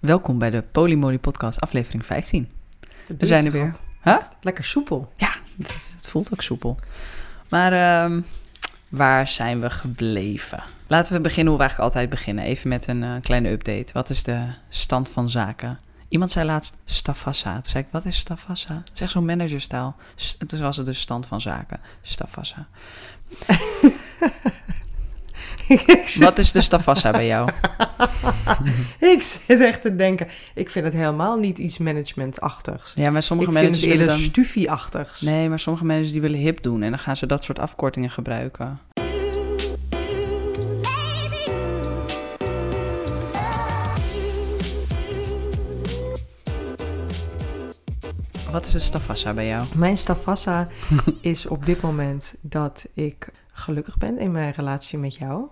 Welkom bij de Polymoly Podcast, aflevering 15. Dat We zijn er weer. Huh? Lekker soepel. Ja, het, het voelt ook soepel. Maar ehm, waar zijn we gebleven? Laten we beginnen hoe we eigenlijk altijd beginnen. Even met een eh, kleine update. Wat is de stand van zaken? Iemand zei laatst Stafassa. Toen zei ik, wat is Stafassa? Zeg zo'n managerstaal. Toen was het dus stand van zaken. Stafassa. Wat is de Stafassa bij jou? ik zit echt te denken. Ik vind het helemaal niet iets managementachtigs. Ja, maar sommige ik vind het managers eerder dan... stufie-achtigs. Nee, maar sommige managers die willen hip doen. En dan gaan ze dat soort afkortingen gebruiken. Wat is de Stafassa bij jou? Mijn stafassa is op dit moment dat ik gelukkig ben in mijn relatie met jou.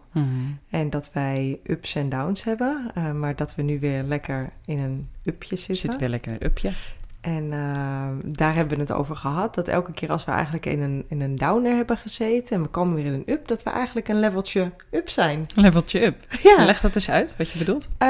En dat wij ups en downs hebben. eh, maar dat we nu weer lekker in een upje zitten. Zit weer lekker in het upje. En eh, daar hebben we het over gehad. Dat elke keer als we eigenlijk in een, in een downer hebben gezeten en we komen weer in een up, dat we eigenlijk een leveltje up zijn. Leveltje up. Ja. Leg dat eens uit, wat je bedoelt. Eh,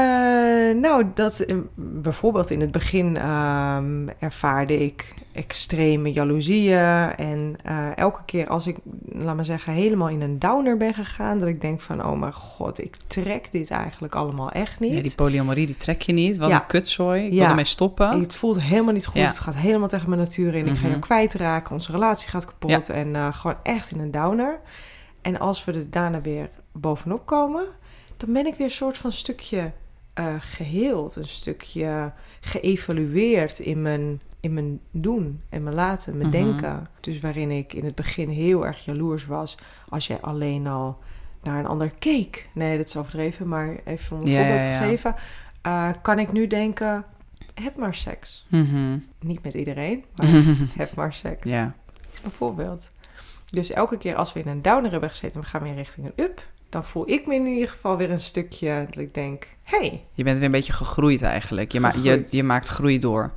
nou, dat bijvoorbeeld in het begin ehm, ervaarde ik extreme jaloezieën. En eh, elke keer als ik, laat maar zeggen, helemaal in een downer ben gegaan, dat ik denk van, oh mijn god, ik trek dit eigenlijk allemaal echt niet. Ja, die polyamorie, die trek je niet. Wat Ja. een kutzooi. Ik Ja. wil ermee stoppen. Het voelt helemaal niet goed. Het gaat helemaal tegen mijn natuur in. Ik ga Mhm. jou kwijtraken. Onze relatie gaat kapot. En eh, gewoon echt in een downer. En als we er daarna weer bovenop komen, dan ben ik weer een soort van stukje eh, geheeld. Een stukje geëvalueerd in mijn, in mijn doen en mijn laten, mijn Mhm. denken. Dus waarin ik in het begin heel erg jaloers was. Als je alleen al naar een ander keek. Nee, dat is overdreven, maar even om een Ja, voorbeeld ja, ja. te geven. eh, kan ik nu denken, heb maar seks. Mhm. Niet met iedereen, maar heb maar seks. ja. Bijvoorbeeld. Dus elke keer als we in een downer hebben gezeten en we gaan weer richting een up, dan voel ik me in ieder geval weer een stukje dat ik denk, hey, Je bent weer een beetje gegroeid eigenlijk. Je, ma- je, je maakt groei door.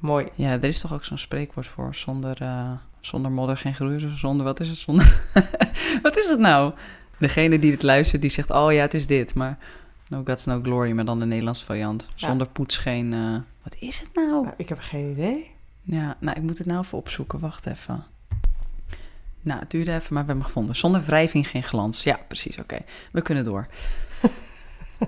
Mooi. Ja, er is toch ook zo'n spreekwoord voor. Zonder, eh, zonder modder geen groei. Zonder, wat is het? Zonder... wat is het nou? Degene die het luistert, die zegt, oh ja, het is dit. Maar no guts, no glory, maar dan de Nederlandse variant. Zonder poets geen... eh, Wat is het nou? Nou, ik heb geen idee. Ja, nou, ik moet het nou even opzoeken. Wacht even. Nou, het duurde even, maar we hebben hem gevonden. Zonder wrijving geen glans. Ja, precies, oké. We kunnen door.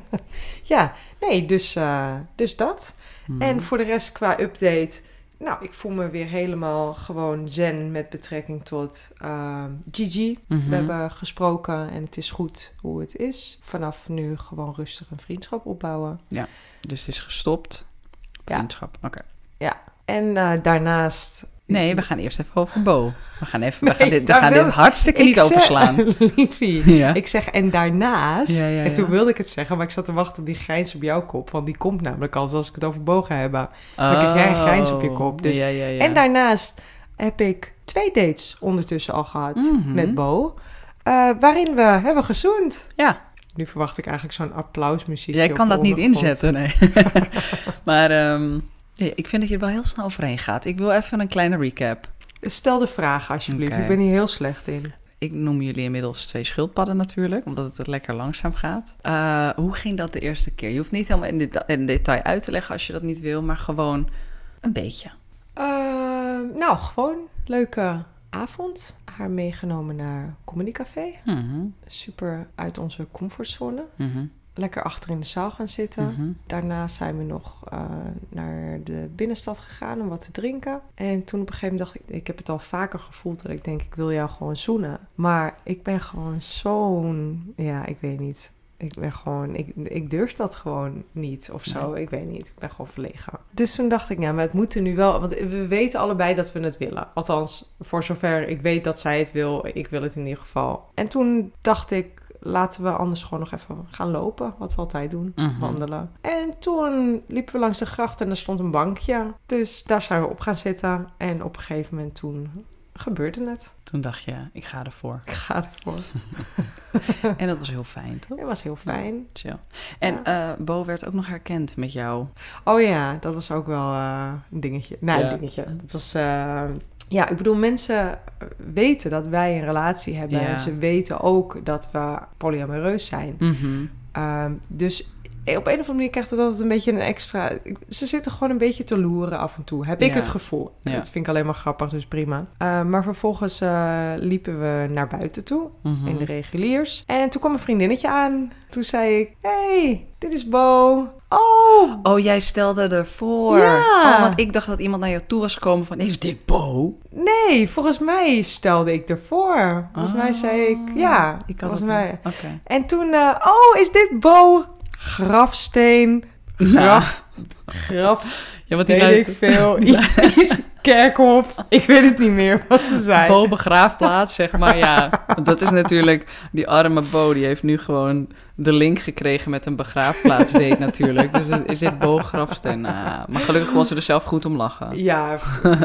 Ja, nee, dus, eh, dus dat. Mhm. En voor de rest qua update, nou, ik voel me weer helemaal gewoon zen met betrekking tot eh, Gigi. Mhm. We hebben gesproken en het is goed hoe het is. Vanaf nu gewoon rustig een vriendschap opbouwen. Dus het is gestopt. Ja. Vriendschap, oké. En eh, daarnaast... Nee, we gaan eerst even over Bo. We gaan, even, we gaan, dit, we gaan wil- dit hartstikke Ik niet overslaan. Liefie. Ja. Ik zeg en daarnaast. Ja, ja, En toen wilde ik het zeggen, maar ik zat te wachten op die grijns op jouw kop. Want die komt namelijk al als ik het over bogen heb. Dan krijg jij een grijns op je kop. Dus- Oh. En daarnaast heb ik twee dates ondertussen al gehad Mhm. met Bo. eh, waarin we hebben gezoend. Ja, Nu verwacht ik eigenlijk zo'n applausmuziek. jij kan dat niet inzetten, nee. maar ehm, ik vind dat je er wel heel snel overheen gaat. Ik wil even een kleine recap. Stel de vraag alsjeblieft. Ik ben hier heel slecht in. Ik noem jullie inmiddels twee schildpadden natuurlijk, omdat het lekker langzaam gaat. Eh, hoe ging dat de eerste keer? Je hoeft niet helemaal in, deta- in detail uit te leggen als je dat niet wil, maar gewoon een beetje. Eh, nou, gewoon leuke avond. Haar meegenomen naar Comedy Café. Mhm, Super uit onze comfortzone. mhm, Lekker achter in de zaal gaan zitten. mhm. Daarna zijn we nog eh, naar de binnenstad gegaan om wat te drinken. En toen op een gegeven moment dacht ik, ik heb het al vaker gevoeld dat ik denk, ik wil jou gewoon zoenen. Maar ik ben gewoon zo'n, ja, ik weet niet. Ik ben gewoon, ik, ik durf dat gewoon niet of zo. Ik weet niet. Ik ben gewoon verlegen. Dus toen dacht ik, ja, maar het moet er nu wel. Want we weten allebei dat we het willen. Althans, voor zover ik weet dat zij het wil, ik wil het in ieder geval. En toen dacht ik, laten we anders gewoon nog even gaan lopen. Wat we altijd doen Mhm. wandelen. En toen liepen we langs de gracht en er stond een bankje. Dus daar zijn we op gaan zitten. En op een gegeven moment toen gebeurde het. Toen dacht je, ik ga ervoor. Ik ga ervoor. En dat was heel fijn, toch? Het was heel fijn. Chill. En eh, Bo werd ook nog herkend met jou. Oh ja, dat was ook wel eh, een dingetje. Nee, Ja. een dingetje. Dat was... eh, ja, ik bedoel, mensen weten dat wij een relatie hebben. Ja. En ze weten ook dat we polyamoreus zijn. Mhm. Ehm, dus op een of andere manier krijgt het altijd een beetje een extra... Ze zitten gewoon een beetje te loeren af en toe, heb ik het gevoel. Ja. Dat vind ik alleen maar grappig, dus prima. Eh, maar vervolgens eh, liepen we naar buiten toe, Mhm. in de reguliers. En toen kwam een vriendinnetje aan. Toen zei ik, hey, dit is Bo. Oh, Oh, jij stelde ervoor. Ja. Oh, want ik dacht dat iemand naar jou toe was gekomen van... Is dit Bo? nee, volgens mij stelde ik ervoor. Volgens mij zei ik, ja, Ik had volgens mij. Oké. En toen, eh, oh, is dit Bo? Grafsteen, graf, graf, Ja, weet ik veel. Iets, iets, kerkhof. Ik weet het niet meer wat ze zei. Bo begraafplaats, zeg maar. Ja, dat is natuurlijk... Die arme Bo, die heeft nu gewoon de link gekregen met een begraafplaatsdate natuurlijk. Dus is dit Bo grafsteen? Nou, maar gelukkig kon ze er zelf goed om lachen. Ja,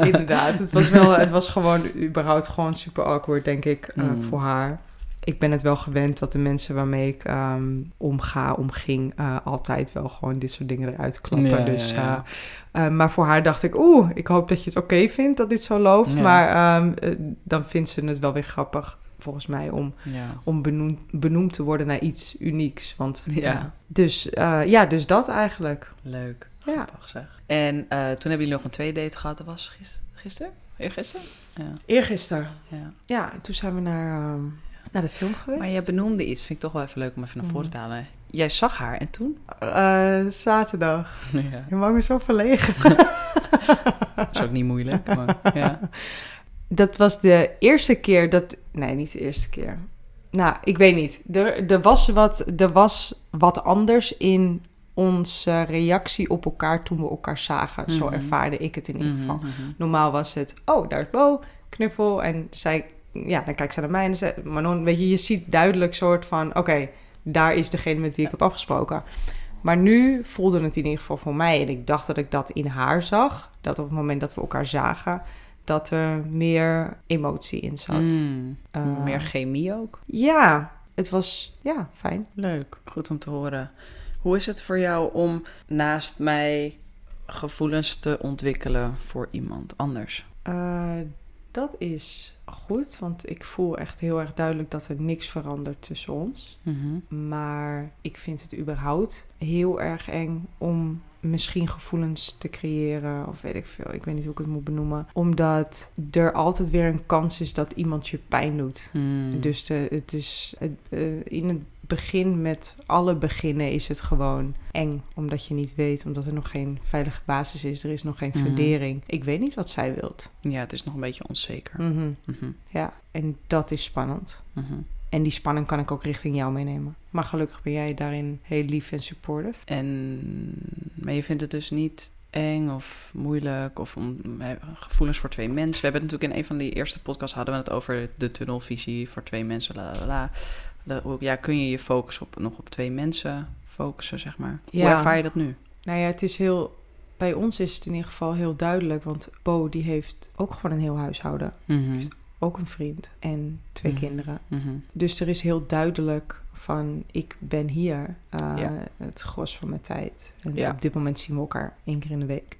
inderdaad. Het was, wel, het was gewoon überhaupt gewoon super awkward, denk ik, eh, Mm. voor haar. Ik ben het wel gewend dat de mensen waarmee ik ehm, omga, omging, eh, altijd wel gewoon dit soort dingen eruit klappen. Ja, dus, ja, ja. eh, eh, maar voor haar dacht ik, oeh, ik hoop dat je het oké vindt dat dit zo loopt. Maar ehm, eh, dan vindt ze het wel weer grappig, volgens mij, om, om benoemd, benoemd te worden naar iets unieks. Want, Ja. Dus ja, dus dat eigenlijk. Leuk. Ja. Grappig zeg. En toen hebben jullie nog een tweede date gehad. Dat was gisteren? Gisteren? Eergisteren? Ja. Eergisteren. ja. Ja, en toen zijn we naar, ehm, naar de film geweest. Maar jij benoemde iets. Vind ik toch wel even leuk om even naar voren Mm. te halen. Jij zag haar en toen? Eh, zaterdag. Ja. Je maakt me zo verlegen. Dat is ook niet moeilijk. Maar, ja. Dat was de eerste keer dat... Nee, niet de eerste keer. Nou, ik weet niet. Er, er, was, wat, er was wat anders in onze reactie op elkaar toen we elkaar zagen. Zo Mhm. ervaarde ik het in ieder geval. Mhm, mhm. Normaal was het, oh, daar is Bo, knuffel. En zij, ja, dan kijkt ze naar mij en zei, Manon, weet je, je ziet duidelijk soort van, oké, daar is degene met wie ik heb afgesproken. Maar nu voelde het in ieder geval voor mij, en ik dacht dat ik dat in haar zag, dat op het moment dat we elkaar zagen, dat er meer emotie in zat. Mm. Eh, Meer chemie ook. Ja, het was, ja, fijn. Leuk. Goed om te horen. Hoe is het voor jou om naast mij gevoelens te ontwikkelen voor iemand anders? Eh, dat is goed, want ik voel echt heel erg duidelijk dat er niks verandert tussen ons. Mhm. Maar ik vind het überhaupt heel erg eng om misschien gevoelens te creëren. Of weet ik veel. Ik weet niet hoe ik het moet benoemen. Omdat er altijd weer een kans is dat iemand je pijn doet. Mm. Dus de, het is het, eh, in het begin met alle beginnen is het gewoon eng. Omdat je niet weet, omdat er nog geen veilige basis is. Er is nog geen Mhm. fundering. Ik weet niet wat zij wilt. Ja, het is nog een beetje onzeker. Mhm. Mhm. Ja, en dat is spannend. En die spanning kan ik ook richting jou meenemen. Maar gelukkig ben jij daarin heel lief en supportive. En, maar je vindt het dus niet eng of moeilijk of om, gevoelens voor twee mensen. We hebben het natuurlijk in een van die eerste podcasts hadden we het over de tunnelvisie voor twee mensen. La, la, la. Hoe- ja, kun je je focus op, nog op twee mensen focussen, zeg maar. Hoe Ja. ervaar je dat nu? Nou ja, het is heel... Bij ons is het in ieder geval heel duidelijk. Want Bo, die heeft ook gewoon een heel huishouden. Mhm. Ook een vriend en twee Mhm. kinderen. Mhm. Dus er is heel duidelijk van... Ik ben hier eh, Ja. het gros van mijn tijd. En Ja. op dit moment zien we elkaar één keer in de week.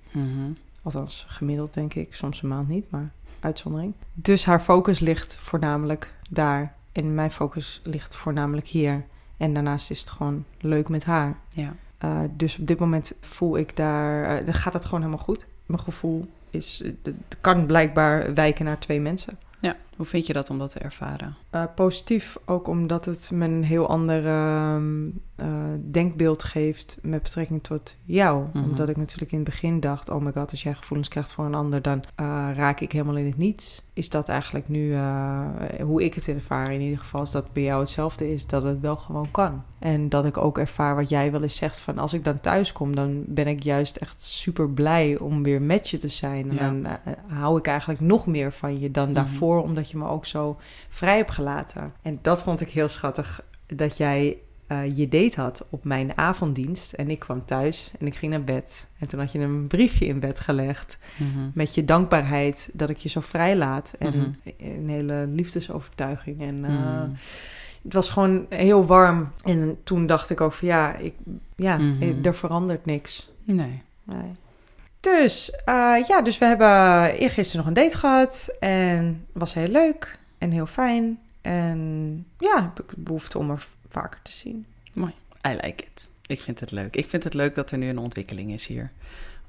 Althans, gemiddeld denk ik. Soms een maand niet, maar uitzondering. Dus haar focus ligt voornamelijk daar. En mijn focus ligt voornamelijk hier. En daarnaast is het gewoon leuk met haar. Ja. Uh, dus op dit moment voel ik daar, uh, dan gaat het gewoon helemaal goed. Mijn gevoel is, het kan blijkbaar wijken naar twee mensen. ja. Hoe vind je dat om dat te ervaren? Uh, positief, ook omdat het me een heel ander uh, denkbeeld geeft met betrekking tot jou. Mhm. Omdat ik natuurlijk in het begin dacht, oh my god, als jij gevoelens krijgt voor een ander, dan uh, raak ik helemaal in het niets. Is dat eigenlijk nu, hoe ik het ervaar in ieder geval, is dat bij jou hetzelfde is, dat het wel gewoon kan. En dat ik ook ervaar wat jij wel eens zegt van als ik dan thuis kom, dan ben ik juist echt super blij om weer met je te zijn. En Ja. dan hou ik eigenlijk nog meer van je dan Mhm. daarvoor, omdat je me ook zo vrij hebt gelaten. En dat vond ik heel schattig, dat jij uh, je date had op mijn avonddienst. En ik kwam thuis en ik ging naar bed. En toen had je een briefje in bed gelegd Mhm. met je dankbaarheid dat ik je zo vrij laat. En Mhm. een hele liefdesovertuiging. En uh, Mhm. het was gewoon heel warm. En toen dacht ik ook van ja, ik, ja er verandert niks. Nee. Nee. Dus uh, ja, dus we hebben eergisteren nog een date gehad. En was heel leuk en heel fijn. En ja, heb ik behoefte om er vaker te zien. I like it. Ik vind het leuk. Ik vind het leuk dat er nu een ontwikkeling is hier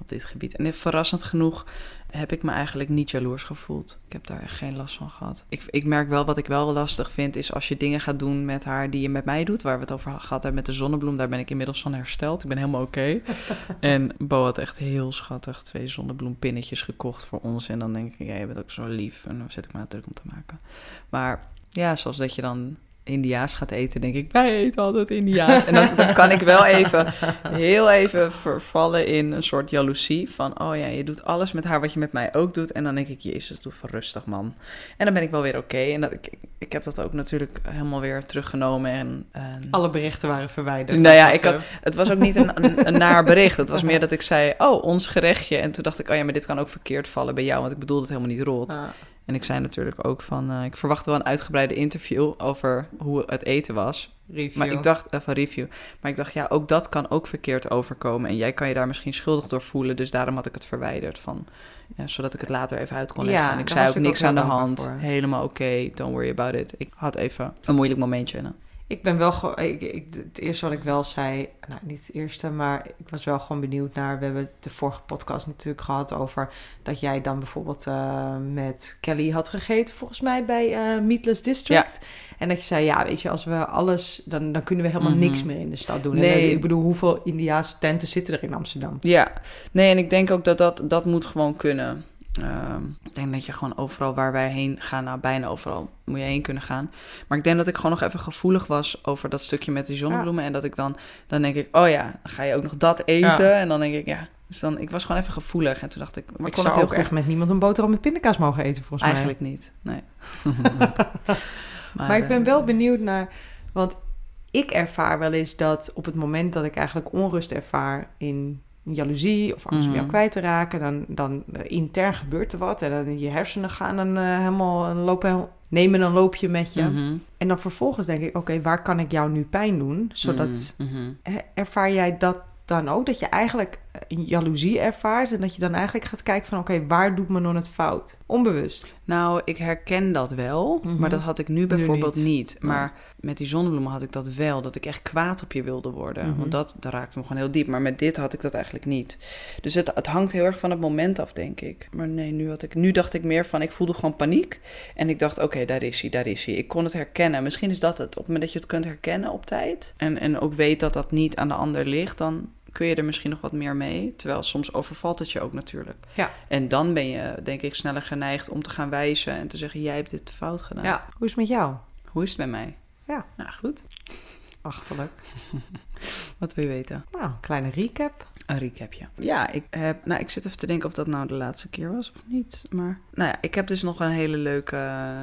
op dit gebied. En verrassend genoeg heb ik me eigenlijk niet jaloers gevoeld. Ik heb daar echt geen last van gehad. Ik, ik merk wel wat ik wel lastig vind, is als je dingen gaat doen met haar die je met mij doet, waar we het over gehad hebben met de zonnebloem, daar ben ik inmiddels van hersteld. Ik ben helemaal oké. en Bo had echt heel schattig twee zonnebloempinnetjes gekocht voor ons. En dan denk ik, ja, je bent ook zo lief. En dan zet ik me druk om te maken. Maar ja, zoals dat je dan Indiaas gaat eten, denk ik, wij eten altijd Indiaas. En dan, dan, kan ik wel even, heel even vervallen in een soort jaloezie van, oh ja, je doet alles met haar wat je met mij ook doet. En dan denk ik, jezus, doe van rustig man. En dan ben ik wel weer oké. En dat, ik, ik heb dat ook natuurlijk helemaal weer teruggenomen. En, Alle berichten waren verwijderd. Nou ja, ik had, het was ook niet een, een, een naar bericht. Het was meer dat ik zei, oh, ons gerechtje. En toen dacht ik, oh ja, maar dit kan ook verkeerd vallen bij jou, want ik bedoel het helemaal niet rot. Ah. En ik zei natuurlijk ook van, uh, ik verwacht wel een uitgebreide interview over hoe het eten was. Review. Maar ik dacht, even review. Maar ik dacht, ja, ook dat kan ook verkeerd overkomen. En jij kan je daar misschien schuldig door voelen. Dus daarom had ik het verwijderd van, ja, zodat ik het later even uit kon leggen. Ja, en ik zei ook niks aan de hand. Helemaal oké, don't worry about it. Ik had even een moeilijk momentje. Ik ben wel gewoon. Ik, het eerste wat ik wel zei. Nou, niet het eerste, maar ik was wel gewoon benieuwd naar. We hebben de vorige podcast natuurlijk gehad over. dat jij dan bijvoorbeeld uh, met Kelly had gegeten, volgens mij bij uh, Meatless District. En dat je zei: ja, weet je, als we alles. dan, dan kunnen we helemaal mm -hmm. niks meer in de stad doen. Nee. En, ik bedoel, hoeveel Indiaanse tenten zitten er in Amsterdam? Ja, nee, en ik denk ook dat dat, dat moet gewoon kunnen. Uh, ik denk dat je gewoon overal waar wij heen gaan, nou bijna overal moet je heen kunnen gaan. Maar ik denk dat ik gewoon nog even gevoelig was over dat stukje met die zonnebloemen. Ja. En dat ik dan, dan denk ik, oh ja, dan ga je ook nog dat eten. Ja. En dan denk ik, ja. Dus dan, ik was gewoon even gevoelig. En toen dacht ik, maar ik kon het heel ook goed. echt met niemand een boterham met pindakaas mogen eten, volgens mij. Eigenlijk niet, nee. maar, maar ik ben wel benieuwd naar, want ik ervaar wel eens dat op het moment dat ik eigenlijk onrust ervaar in jaloezie of angst om jou kwijt te raken, dan, dan uh, intern gebeurt er wat en dan je hersenen gaan dan uh, helemaal lopen, nemen een loopje met je. Mm -hmm. En dan vervolgens denk ik, oké, okay, waar kan ik jou nu pijn doen? Zodat mm -hmm. ervaar jij dat dan ook dat je eigenlijk jaloezie ervaart en dat je dan eigenlijk gaat kijken van oké, okay, waar doet me dan het fout? Onbewust. Nou, ik herken dat wel, mm -hmm. maar dat had ik nu bijvoorbeeld nu niet. niet. Maar ja. met die zonnebloemen had ik dat wel, dat ik echt kwaad op je wilde worden. Mhm. Want dat, dat raakte me gewoon heel diep. Maar met dit had ik dat eigenlijk niet. Dus het, het hangt heel erg van het moment af, denk ik. Maar nee, nu, had ik, nu dacht ik meer van, ik voelde gewoon paniek. En ik dacht, oké, okay, daar is hij, daar is hij. Ik kon het herkennen. Misschien is dat het. Op het moment dat je het kunt herkennen op tijd. En, en ook weet dat dat niet aan de ander ligt, dan kun je er misschien nog wat meer mee. Terwijl soms overvalt het je ook natuurlijk. Ja. En dan ben je, denk ik, sneller geneigd om te gaan wijzen en te zeggen: Jij hebt dit fout gedaan. Ja. Hoe is het met jou? Hoe is het met mij? Ja. Nou, goed. Achterlijk. wat wil je weten? Nou, een kleine recap. Een recapje. Ja, ik heb. Nou, ik zit even te denken of dat nou de laatste keer was of niet. Maar. Nou ja, ik heb dus nog een hele leuke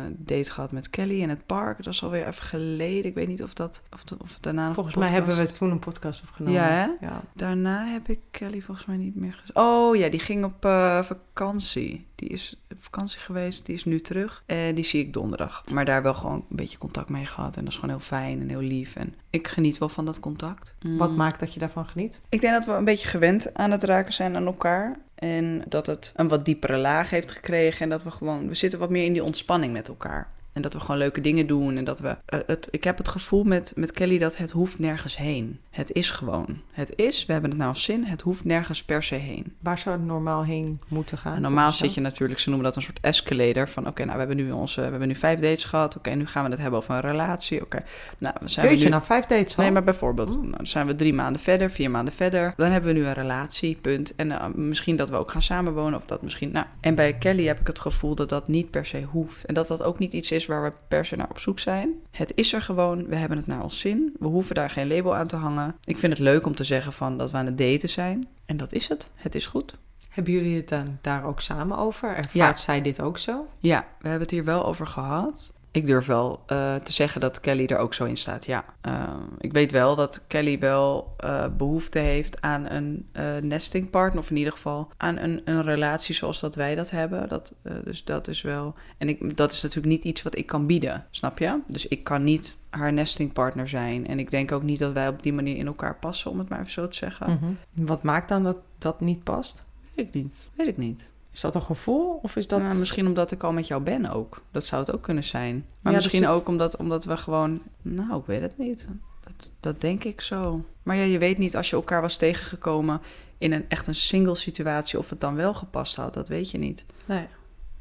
date gehad met Kelly in het park. Dat is alweer even geleden. Ik weet niet of dat. Of, of daarna. Volgens mij hebben we toen een podcast opgenomen. Ja, hè? Ja. Daarna heb ik Kelly volgens mij niet meer gezien. Oh ja, die ging op uh, vakantie. Die is op vakantie geweest. Die is nu terug. En die zie ik donderdag. Maar daar wel gewoon een beetje contact mee gehad. En dat is gewoon heel fijn en heel lief. En ik geniet wel van dat contact. Mm. Wat maakt dat je daarvan geniet? Ik denk dat we een beetje gewend aan het raken zijn aan elkaar. En dat het een wat diepere laag heeft gekregen. En dat we gewoon, we zitten wat meer in die ontspanning met elkaar. En dat we gewoon leuke dingen doen. En dat we. Uh, het, ik heb het gevoel met, met Kelly dat het hoeft nergens heen. Het is gewoon. Het is, we hebben het nou als zin, het hoeft nergens per se heen. Waar zou het normaal heen moeten gaan? En normaal zit je natuurlijk, ze noemen dat een soort escalator. Van oké, okay, nou we hebben nu onze, we hebben nu vijf dates gehad. Oké, okay, nu gaan we het hebben over een relatie. Oké, okay. nou we zijn nu... nou vijf dates al? Nee, maar bijvoorbeeld, mm. nou, dan zijn we drie maanden verder, vier maanden verder. Dan hebben we nu een relatie, punt. En uh, misschien dat we ook gaan samenwonen of dat misschien. Nou, en bij Kelly heb ik het gevoel dat dat niet per se hoeft. En dat dat ook niet iets is waar we per se naar op zoek zijn. Het is er gewoon, we hebben het naar ons zin. We hoeven daar geen label aan te hangen. Ik vind het leuk om te zeggen van dat we aan het daten zijn. En dat is het. Het is goed. Hebben jullie het dan daar ook samen over? Ervaart ja. zij dit ook zo? Ja, we hebben het hier wel over gehad. Ik durf wel uh, te zeggen dat Kelly er ook zo in staat, ja. Uh, ik weet wel dat Kelly wel uh, behoefte heeft aan een nesting partner... of in ieder geval aan een, een relatie zoals dat wij dat hebben. Dat, dus dat is wel... En ik, dat is natuurlijk niet iets wat ik kan bieden, snap je? Dus ik kan niet haar nesting partner zijn. En ik denk ook niet dat wij op die manier in elkaar passen, om het maar even zo te zeggen. Mm -hmm. Wat maakt dan dat dat niet past? Weet ik niet. Weet ik niet. Is dat een gevoel of is dat... Nou, misschien omdat ik al met jou ben ook. Dat zou het ook kunnen zijn. Maar ja, misschien ook omdat, omdat we gewoon... Nou, ik weet het niet. dat, dat denk ik zo. Maar ja, je weet niet als je elkaar was tegengekomen in een echt een single situatie of het dan wel gepast had. Dat weet je niet. Nee,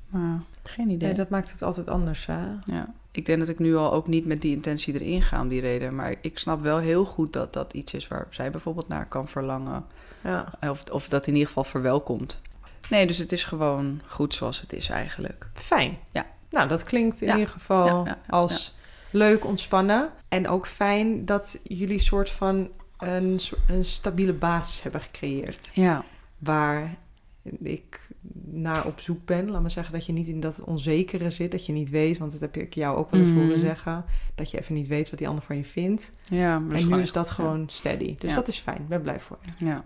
Maar geen idee. nee dat maakt het altijd anders, hè? Ja. Ik denk dat ik nu al ook niet met die intentie erin ga om die reden. Maar ik snap wel heel goed dat dat iets is waar zij bijvoorbeeld naar kan verlangen. Ja. Of, of dat in ieder geval verwelkomt. Nee, dus het is gewoon goed zoals het is eigenlijk. Fijn. Ja. Nou, dat klinkt in Ja. ieder geval Ja, als leuk ontspannen. En ook fijn dat jullie soort van een, een stabiele basis hebben gecreëerd. Ja. Waar ik naar op zoek ben. Laat maar zeggen dat je niet in dat onzekere zit. Dat je niet weet, want dat heb ik jou ook wel eens Mhm. horen zeggen. Dat je even niet weet wat die ander van je vindt. Ja, maar en nu is dat gewoon steady. Dus Ja. dat is fijn. Ik ben blij voor je. Ja.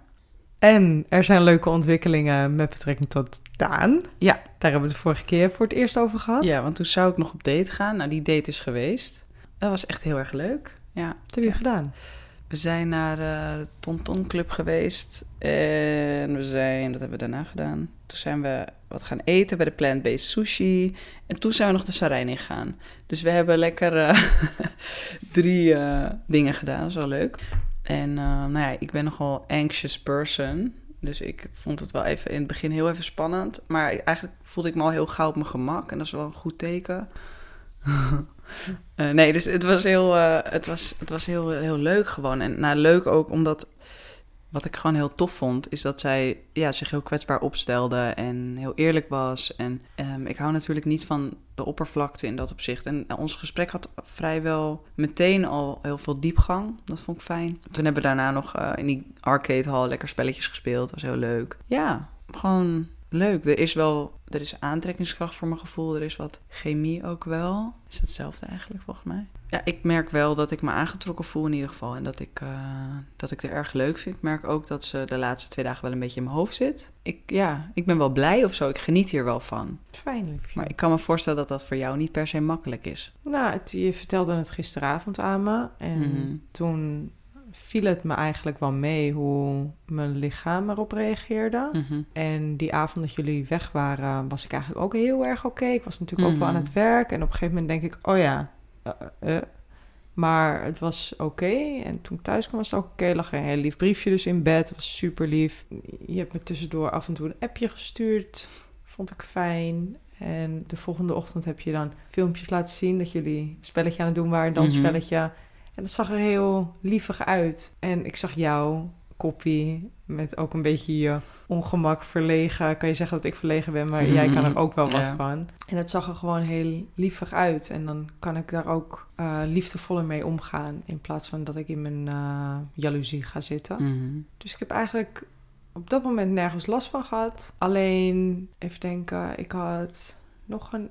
En er zijn leuke ontwikkelingen met betrekking tot Daan. Ja. Daar hebben we de vorige keer voor het eerst over gehad. Ja, want toen zou ik nog op date gaan. Nou, die date is geweest. Dat was echt heel erg leuk. Ja. Wat heb je gedaan? We zijn naar eh, de Tonton Club geweest. En we zijn, dat hebben we daarna gedaan. Toen zijn we wat gaan eten bij de plant-based sushi. En toen zijn we nog de Sarijn ingegaan. Dus we hebben lekker eh, drie eh, dingen gedaan. Dat is wel leuk. En eh, nou ja, ik ben nogal anxious person. Dus ik vond het wel even in het begin heel even spannend. Maar eigenlijk voelde ik me al heel gauw op mijn gemak. En dat is wel een goed teken. Eh, nee, dus het was heel, eh, het was, het was heel, heel leuk gewoon. En nou, leuk ook omdat wat ik gewoon heel tof vond, is dat zij ja, zich heel kwetsbaar opstelde en heel eerlijk was. En ehm, ik hou natuurlijk niet van de oppervlakte in dat opzicht. En eh, ons gesprek had vrijwel meteen al heel veel diepgang. Dat vond ik fijn. Toen hebben we daarna nog eh, in die arcade hall lekker spelletjes gespeeld. Dat was heel leuk. Ja, gewoon leuk. Er is wel er is aantrekkingskracht voor mijn gevoel. Er is wat chemie ook wel. Is hetzelfde eigenlijk volgens mij. Ja, ik merk wel dat ik me aangetrokken voel in ieder geval. En dat ik, eh, dat ik er erg leuk vind. Ik merk ook dat ze de laatste twee dagen wel een beetje in mijn hoofd zit. Ik, ja, ik ben wel blij of zo. Ik geniet hier wel van. Fijn, liefje. Maar ik kan me voorstellen dat dat voor jou niet per se makkelijk is. Nou, het, je vertelde het gisteravond aan me. En Mhm. toen viel het me eigenlijk wel mee hoe mijn lichaam erop reageerde. Mhm. En die avond dat jullie weg waren, was ik eigenlijk ook heel erg oké. Ik was natuurlijk ook wel aan Mhm. het werk. En op een gegeven moment denk ik, oh ja, eh, eh. Maar het was oké. En toen ik thuis kwam was het ook oké. lag er een heel lief briefje dus in bed. Het was super lief. Je hebt me tussendoor af en toe een appje gestuurd. Vond ik fijn. En de volgende ochtend heb je dan filmpjes laten zien... dat jullie een spelletje aan het doen waren, een dansspelletje. En dat zag er heel lievig uit. En ik zag jou, koppie, met ook een beetje je ongemak verlegen. Kan je zeggen dat ik verlegen ben, maar jij kan er ook wel wat Ja. van. En het zag er gewoon heel lievig uit. En dan kan ik daar ook eh, liefdevoller mee omgaan. In plaats van dat ik in mijn eh, jaloezie ga zitten. Mhm. Dus ik heb eigenlijk op dat moment nergens last van gehad. Alleen, even denken, ik had nog een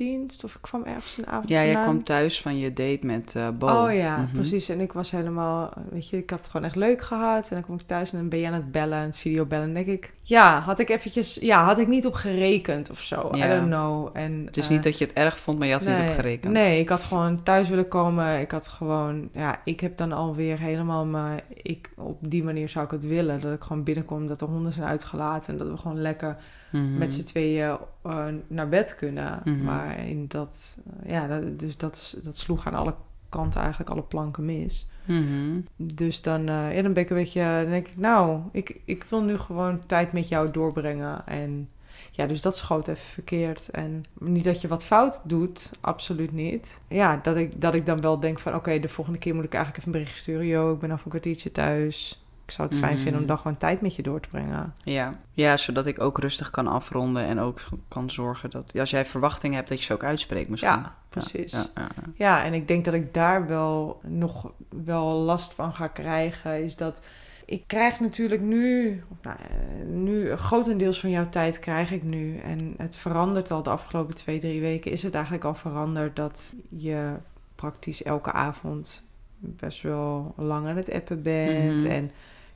avonddienst. Of ik kwam ergens een avond Ja, jij vandaan. kwam thuis van je date met eh Bo. Oh ja, Mhm. precies. En ik was helemaal, weet je, ik had het gewoon echt leuk gehad. En dan kom ik thuis en dan ben je aan het bellen, aan het videobellen. En denk ik, ja, had ik eventjes, ja, had ik niet op gerekend of zo. I don't know. En, Het is eh, niet dat je het erg vond, maar je had niet op gerekend. Nee, ik had gewoon thuis willen komen. Ik had gewoon, ja, ik heb dan alweer helemaal me, ik, op die manier zou ik het willen. Dat ik gewoon binnenkom, dat de honden zijn uitgelaten. En dat we gewoon lekker Mhm. met z'n tweeën eh, naar bed kunnen. Mhm. Maar in dat, eh, ja, dat, dus dat, dat sloeg aan alle kanten eigenlijk alle planken mis. Mhm. Dus dan, eh, ja, dan ben ik een beetje, dan denk ik, nou, ik, ik wil nu gewoon tijd met jou doorbrengen. En ja, dus dat schoot even verkeerd. En niet dat je wat fout doet, absoluut niet. Ja, dat ik, dat ik dan wel denk van, oké, de volgende keer moet ik eigenlijk even een bericht sturen. Yo, ik ben af een kwartiertje thuis. Ik zou het fijn Mhm. vinden om dan gewoon tijd met je door te brengen. Ja. ja, zodat ik ook rustig kan afronden en ook kan zorgen dat... als jij verwachtingen hebt, dat je ze ook uitspreekt misschien. Ja, precies. Ja, ja, ja. Ja, en ik denk dat ik daar wel nog wel last van ga krijgen. Is dat ik krijg natuurlijk nu, nou, eh, nu grotendeels van jouw tijd krijg ik nu. En het verandert al de afgelopen twee, drie weken. Is het eigenlijk al veranderd dat je praktisch elke avond best wel lang aan het appen bent. Mhm. En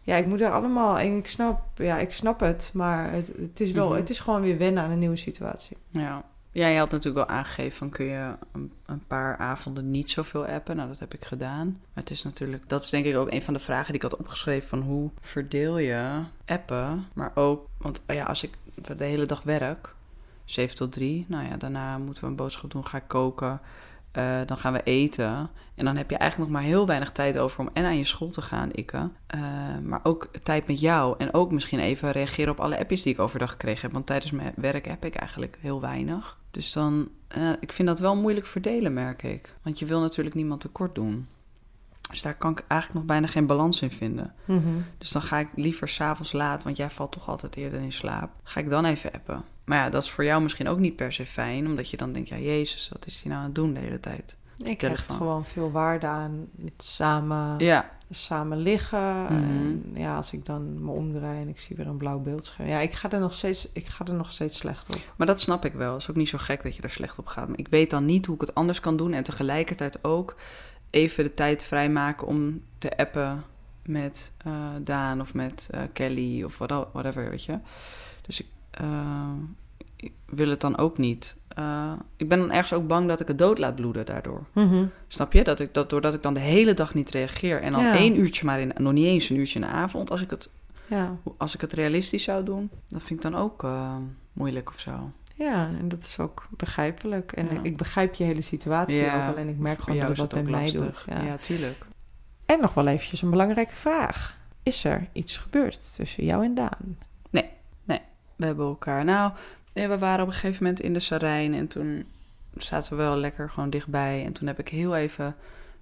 ja, ik moet er allemaal. En ik snap, ja, ik snap het. Maar het, het is wel, Mhm. het is gewoon weer wennen aan een nieuwe situatie. Ja. Ja, je had natuurlijk wel aangegeven van kun je een, een paar avonden niet zoveel appen. Nou, dat heb ik gedaan. Maar het is natuurlijk, dat is denk ik ook een van de vragen die ik had opgeschreven van hoe verdeel je appen. Maar ook, want oh ja, als ik de hele dag werk, 7 tot 3, nou ja, daarna moeten we een boodschap doen, ga ik koken. Eh, dan gaan we eten. En dan heb je eigenlijk nog maar heel weinig tijd over om en aan je school te gaan, ikke. Eh, maar ook tijd met jou. En ook misschien even reageren op alle appjes die ik overdag gekregen heb. Want tijdens mijn werk heb ik eigenlijk heel weinig. Dus dan, eh, ik vind dat wel moeilijk verdelen, merk ik. Want je wil natuurlijk niemand tekort doen. Dus daar kan ik eigenlijk nog bijna geen balans in vinden. Mhm. Dus dan ga ik liever s'avonds laat, want jij valt toch altijd eerder in slaap. Ga ik dan even appen. Maar ja, dat is voor jou misschien ook niet per se fijn, omdat je dan denkt, ja, Jezus, wat is hij nou aan het doen de hele tijd? Ik hecht gewoon veel waarde aan het samen, Ja, samen liggen. Mhm. En ja, als ik dan me omdraai en ik zie weer een blauw beeldscherm. Ja, ik ga er nog steeds, ik ga er nog steeds slecht op. maar dat snap ik wel. Het is ook niet zo gek dat je er slecht op gaat. Maar ik weet dan niet hoe ik het anders kan doen en tegelijkertijd ook even de tijd vrijmaken om te appen met eh, Daan of met eh, Kelly of what- whatever, weet je. Dus ik, eh, ik wil het dan ook niet. Eh, ik ben dan ergens ook bang dat ik het dood laat bloeden daardoor. Snap je? Dat ik dat doordat ik dan de hele dag niet reageer en dan Ja. één uurtje maar in, nog niet eens een uurtje in de avond, als ik het, Ja. als ik het realistisch zou doen, dat vind ik dan ook eh, moeilijk of zo. ja, en dat is ook begrijpelijk. En Ja. ik begrijp je hele situatie ook. Alleen ik merk gewoon dat het ook bij mij doet. Ja. tuurlijk. En nog wel eventjes een belangrijke vraag. Is er iets gebeurd tussen jou en Daan? We hebben elkaar. Nou, ja, we waren op een gegeven moment in de Sarijn en toen zaten we wel lekker gewoon dichtbij. En toen heb ik heel even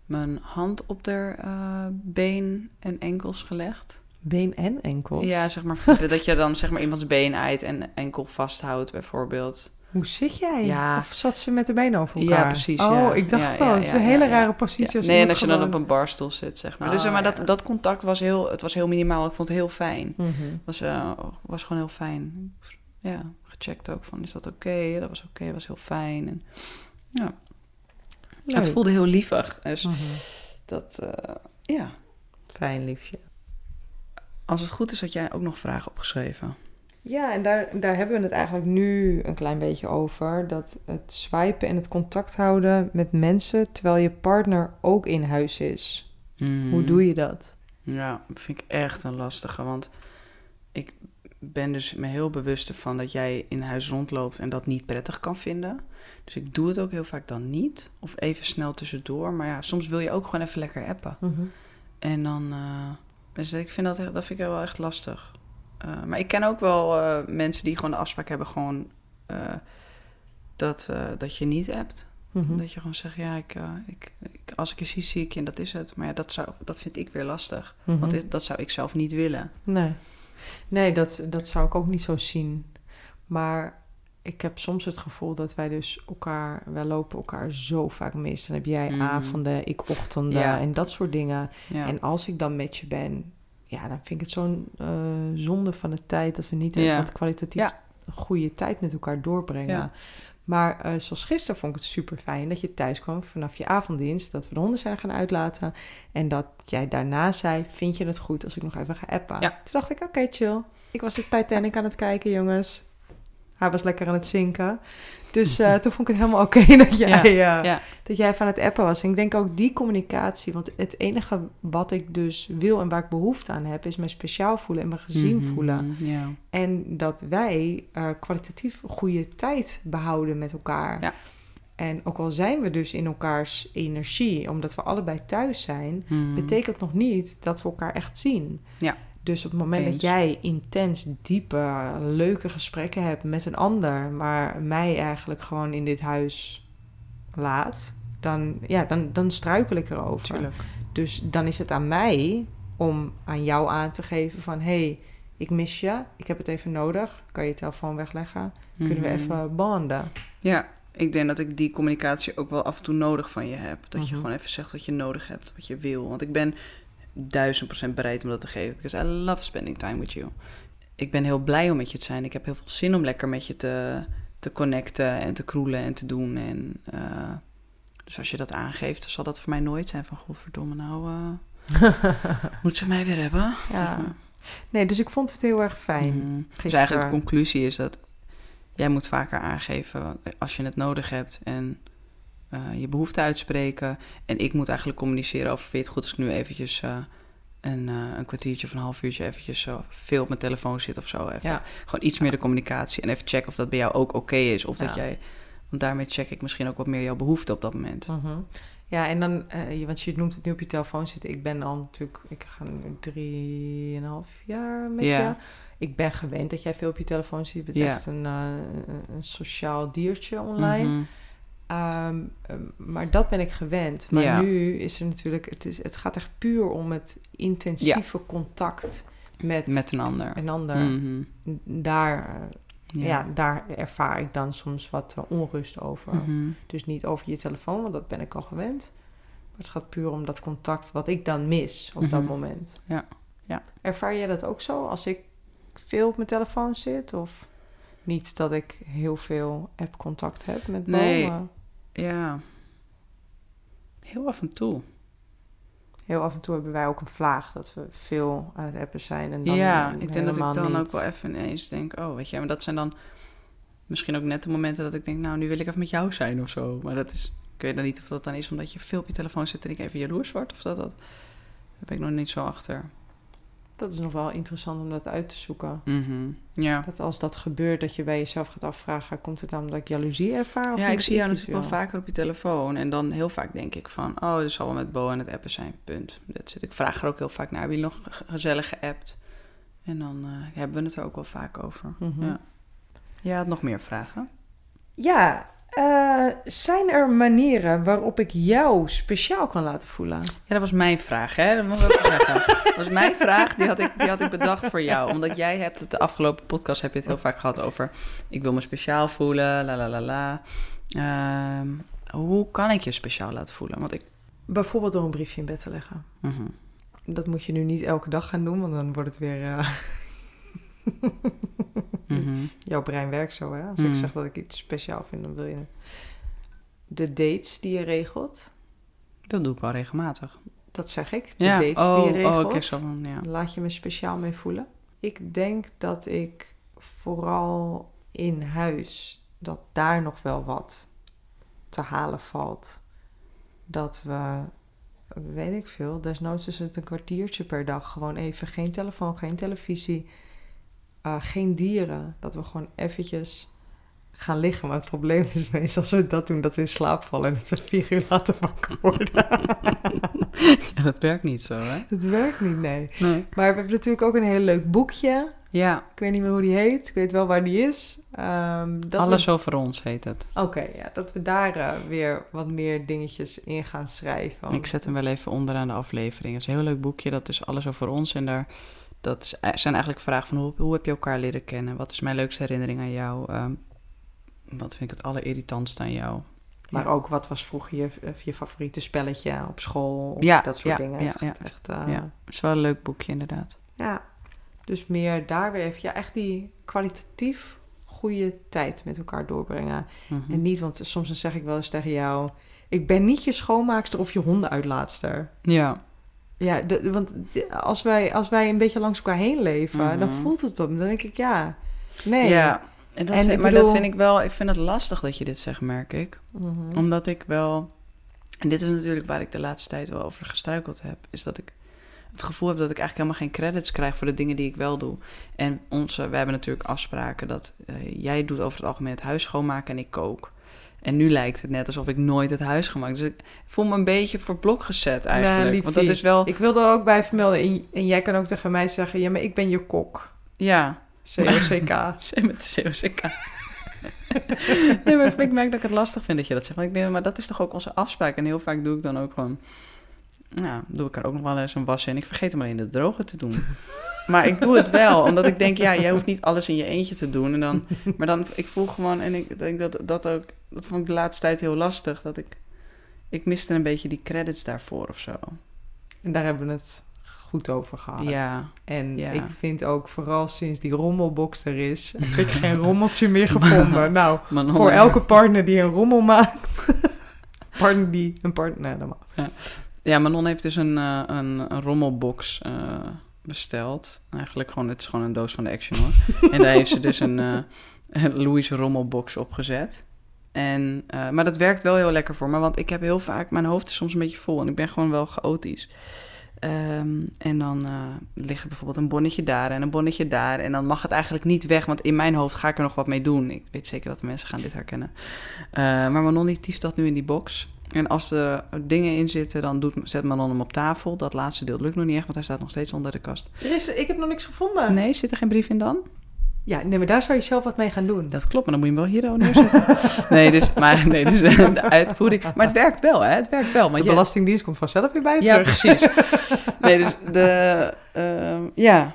mijn hand op haar eh, been en enkels gelegd. Been en enkels? Ja, zeg maar dat je dan zeg maar iemands been uit en enkel vasthoudt bijvoorbeeld. Hoe zit jij? Ja. Of zat ze met de benen over elkaar? Ja, precies. Oh, ja. ik dacht al, ja, het is een hele rare positie. Als Nee, en als je dan op een barstoel zit, zeg maar. dus Oh, zeg maar ja. dat, dat contact was heel, het was heel minimaal. Ik vond het heel fijn. Mhm. was, eh, was gewoon heel fijn. Ja, gecheckt ook van, is dat oké? Dat was oké, was heel fijn. En, ja, het voelde heel lievig. Dus Mhm. dat, eh, ja. Fijn, liefje. Als het goed is, had jij ook nog vragen opgeschreven. Ja, en daar, daar hebben we het eigenlijk nu een klein beetje over. Dat het swipen en het contact houden met mensen terwijl je partner ook in huis is. Hoe doe je dat? Ja, dat vind ik echt een lastige. Want ik ben dus me heel bewust ervan dat jij in huis rondloopt en dat niet prettig kan vinden. Dus ik doe het ook heel vaak dan niet. Of even snel tussendoor. Maar ja, soms wil je ook gewoon even lekker appen. En dan. eh, dus ik vind dat, dat vind ik wel echt lastig. Eh, maar ik ken ook wel eh, mensen die gewoon de afspraak hebben, gewoon eh, dat, dat je niet appt. Mhm. Dat je gewoon zegt, ja, ik, ik, ik- als ik je zie, zie ik je en dat is het. Maar ja, dat, zou, dat vind ik weer lastig. Mhm. Want dit- dat zou ik zelf niet willen. Nee, nee dat, dat zou ik ook niet zo zien. Maar ik heb soms het gevoel dat wij dus elkaar... Wij lopen elkaar zo vaak mis. Dan heb jij Mhm. avonden, ik ochtenden Ja. en dat soort dingen. Ja. En als ik dan met je ben... Ja, dan vind ik het zo'n eh, zonde van de tijd... dat we niet Ja. wat kwalitatief goede tijd met elkaar doorbrengen. Maar eh, zoals gisteren vond ik het super fijn dat je thuis kwam vanaf je avonddienst. Dat we de honden zijn gaan uitlaten. En dat jij daarna zei: Vind je het goed als ik nog even ga appen? Ja. Toen dacht ik: Oké, chill. Ik was de Titanic aan het kijken, jongens. Hij was lekker aan het zinken. Dus eh, toen vond ik het helemaal oké dat, jij, eh, ja. dat jij van het appen was. En ik denk ook die communicatie. Want het enige wat ik dus wil en waar ik behoefte aan heb, is me speciaal voelen en me gezien Mhm, voelen. En dat wij eh, kwalitatief goede tijd behouden met elkaar. Ja. En ook al zijn we dus in elkaars energie, omdat we allebei thuis zijn, Mhm. betekent nog niet dat we elkaar echt zien. Ja. Dus op het moment Eens. dat jij intens, diepe, leuke gesprekken hebt met een ander, maar mij eigenlijk gewoon in dit huis laat, dan, ja, dan, dan struikel ik erover. Tuurlijk. Dus dan is het aan mij om aan jou aan te geven van... hé, hey, ik mis je, ik heb het even nodig. Kan je je telefoon wegleggen? Kunnen we Mhm. even banden? Ja, ik denk dat ik die communicatie ook wel af en toe nodig van je heb. Dat je Mhm. gewoon even zegt wat je nodig hebt, wat je wil. Want ik ben duizend procent bereid om dat te geven. Because I love spending time with you. Ik ben heel blij om met je te zijn. Ik heb heel veel zin om lekker met je te, te connecten en te kroelen en te doen. En, eh, dus als je dat aangeeft, dan zal dat voor mij nooit zijn van... Godverdomme, nou eh, moet ze mij weer hebben. Ja. Nee, dus ik vond het heel erg fijn. Mhm. Dus eigenlijk de conclusie is dat jij moet vaker aangeven als je het nodig hebt en eh, je behoefte uitspreken. En ik moet eigenlijk communiceren over, vind je het goed als ik nu eventjes eh, een, eh, een kwartiertje of een half uurtje eventjes veel op mijn telefoon zit of zo. Even. Ja. Gewoon iets meer de communicatie en even checken of dat bij jou ook oké is. Of dat jij Want daarmee check ik misschien ook wat meer jouw behoefte op dat moment. Mhm. Ja, en dan, eh, want je noemt het nu op je telefoon zitten. Ik ben al natuurlijk, ik ga nu drieënhalf jaar met je. Ik ben gewend dat jij veel op je telefoon zit. Je bent echt een, een sociaal diertje online. Ehm, ehm, maar dat ben ik gewend. Maar Ja. nu is er natuurlijk, het, is, het gaat echt puur om het intensieve contact met, Met een ander. een ander. Mhm. Daar, eh, ja. daar ervaar ik dan soms wat eh, onrust over. Mhm. Dus niet over je telefoon, want dat ben ik al gewend. Maar het gaat puur om dat contact wat ik dan mis op dat Mhm. moment. Ja, ja. Ervaar jij dat ook zo als ik veel op mijn telefoon zit? Of niet dat ik heel veel app-contact heb met Nee. bomen? Ja. Heel af en toe. Heel af en toe hebben wij ook een vlaag dat we veel aan het appen zijn. En dan ja, ik denk dat ik dan niet. ook wel even ineens denk, oh, weet je, maar dat zijn dan misschien ook net de momenten dat ik denk, nou, nu wil ik even met jou zijn of zo. Maar dat is, ik weet dan niet of dat dan is omdat je veel op je telefoon zit en ik even jaloers word of dat dat. Daar ben ik nog niet zo achter. Dat is nog wel interessant om dat uit te zoeken. Mhm. Ja. Dat als dat gebeurt, dat je bij jezelf gaat afvragen... komt het dan omdat ik jaloezie ervaar? Of Ja, ik zie jou natuurlijk wel vaker op je telefoon. En dan heel vaak denk ik van, oh, dit zal wel met Bo en het appen zijn, punt. Dat zit. Ik vraag er ook heel vaak naar, hebben jullie nog ge- gezellig geappt? En dan eh, hebben we het er ook wel vaak over. Mhm. Ja. Je had nog meer vragen? Ja, eh, zijn er manieren waarop ik jou speciaal kan laten voelen? Ja, dat was mijn vraag, hè? Dat moet ik zeggen. Dat was mijn vraag, die had, ik, die had ik bedacht voor jou. Omdat jij hebt het de afgelopen podcast heb je het heel vaak gehad over... ik wil me speciaal voelen, la la la la. Ehm, hoe kan ik je speciaal laten voelen? Want ik... Bijvoorbeeld door een briefje in bed te leggen. Mhm. Dat moet je nu niet elke dag gaan doen, want dan wordt het weer... Mhm. Jouw brein werkt zo, hè? Als Mm. ik zeg dat ik iets speciaal vind, dan wil je... De dates die je regelt, Dat doe ik wel regelmatig. dat zeg ik. De Ja, dates oh, die je regelt. oh oké, zo van, ja. Laat je me speciaal mee voelen? Ik denk dat ik vooral in huis, dat daar nog wel wat te halen valt. Dat we, weet ik veel, desnoods is het een kwartiertje per dag. Gewoon even geen telefoon, geen televisie, eh, geen dieren. Dat we gewoon eventjes gaan liggen. Maar het probleem is meestal als we dat doen, dat we in slaap vallen en dat we vier uur later wakker worden. Ja, dat werkt niet zo, hè? Het werkt niet, nee. Nee. Maar we hebben natuurlijk ook een heel leuk boekje. Ja, Ik weet niet meer hoe die heet. Ik weet wel waar die is. Ehm, dat alles we- over ons heet het. Oké, ja, dat we daar eh, weer wat meer dingetjes in gaan schrijven. Ik zet hem wel even onderaan de aflevering. Het is een heel leuk boekje, dat is alles over ons. En daar dat is, eh, zijn eigenlijk vragen van hoe, hoe heb je elkaar leren kennen? Wat is mijn leukste herinnering aan jou? Ehm, wat vind ik het allerirritantste aan jou? Maar Ja. ook, wat was vroeger je, je favoriete spelletje op school? Of Ja, dat soort ja, dingen. ja, ja. echt, eh, Ja. ja. Het is wel een leuk boekje, inderdaad. Dus meer daar weer even, ja, echt die kwalitatief goede tijd met elkaar doorbrengen. Mhm. En niet, want soms dan zeg ik wel eens tegen jou... Ik ben niet je schoonmaakster of je hondenuitlaatster. Ja, Ja, de- want als wij, als wij een beetje langs elkaar heen leven, dan Mhm. voelt het op me. Dan denk ik, ja, nee. ja. En dat En vind- maar bedoel- dat vind ik wel, ik vind het lastig dat je dit zegt, merk ik. Mhm. Omdat ik wel, en dit is natuurlijk waar ik de laatste tijd wel over gestruikeld heb, is dat ik het gevoel heb dat ik eigenlijk helemaal geen credits krijg voor de dingen die ik wel doe. En onze, we hebben natuurlijk afspraken dat eh, jij doet over het algemeen het huis schoonmaken en ik kook. En nu lijkt het net alsof ik nooit het huis gemaakt. Dus ik voel me een beetje voor blok gezet eigenlijk. liefie. Want dat is wel, Ik wil er ook bij vermelden, en, en jij kan ook tegen mij zeggen... ja, maar ik ben je kok. ja, C-O-C-K. met de COCK. nee, maar ik merk dat ik het lastig vind dat je dat zegt. Want ik denk, maar dat is toch ook onze afspraak. En heel vaak doe ik dan ook gewoon... Nou, doe ik er ook nog wel eens een was in. Ik vergeet hem alleen de droge te doen. Maar ik doe het wel, omdat ik denk, ja, jij hoeft niet alles in je eentje te doen. En dan, maar dan, ik voel gewoon, en ik denk dat dat ook, dat vond ik de laatste tijd heel lastig, dat ik, ik miste een beetje die credits daarvoor of zo. En daar hebben we het goed over gehad. Ja, En Ja. ik vind ook, vooral sinds die rommelbox er is... heb ik geen rommeltje meer gevonden. Nou, voor elke partner die een rommel maakt... partner die een partner... Nee, dat mag. Ja, Manon heeft dus een, eh, een, een rommelbox eh, besteld. Eigenlijk gewoon, het is gewoon een doos van de Action hoor. en daar heeft ze dus een, eh een Louis rommelbox opgezet. En, eh, maar dat werkt wel heel lekker voor me, want ik heb heel vaak, mijn hoofd is soms een beetje vol en ik ben gewoon wel chaotisch. Ehm, en dan uh, ligt er bijvoorbeeld een bonnetje daar en een bonnetje daar. En dan mag het eigenlijk niet weg, want in mijn hoofd ga ik er nog wat mee doen. Ik weet zeker dat de mensen gaan dit herkennen. Uh, maar Manon die tieft dat nu in die box. En als er dingen in zitten, dan doet, zet Manon hem op tafel. Dat laatste deel lukt nog niet echt, want hij staat nog steeds onder de kast. Er is, ik heb nog niks gevonden. Nee, zit er geen brief in dan? Ja, nee, maar daar zou je zelf wat mee gaan doen. Dat klopt, maar dan moet je hem wel hier neerzetten. nee, dus, maar, nee, dus de uitvoering. Maar het werkt wel, hè? Het werkt wel. de Belastingdienst komt vanzelf weer bij je ja, terug. precies. nee, dus de... Uh, ja,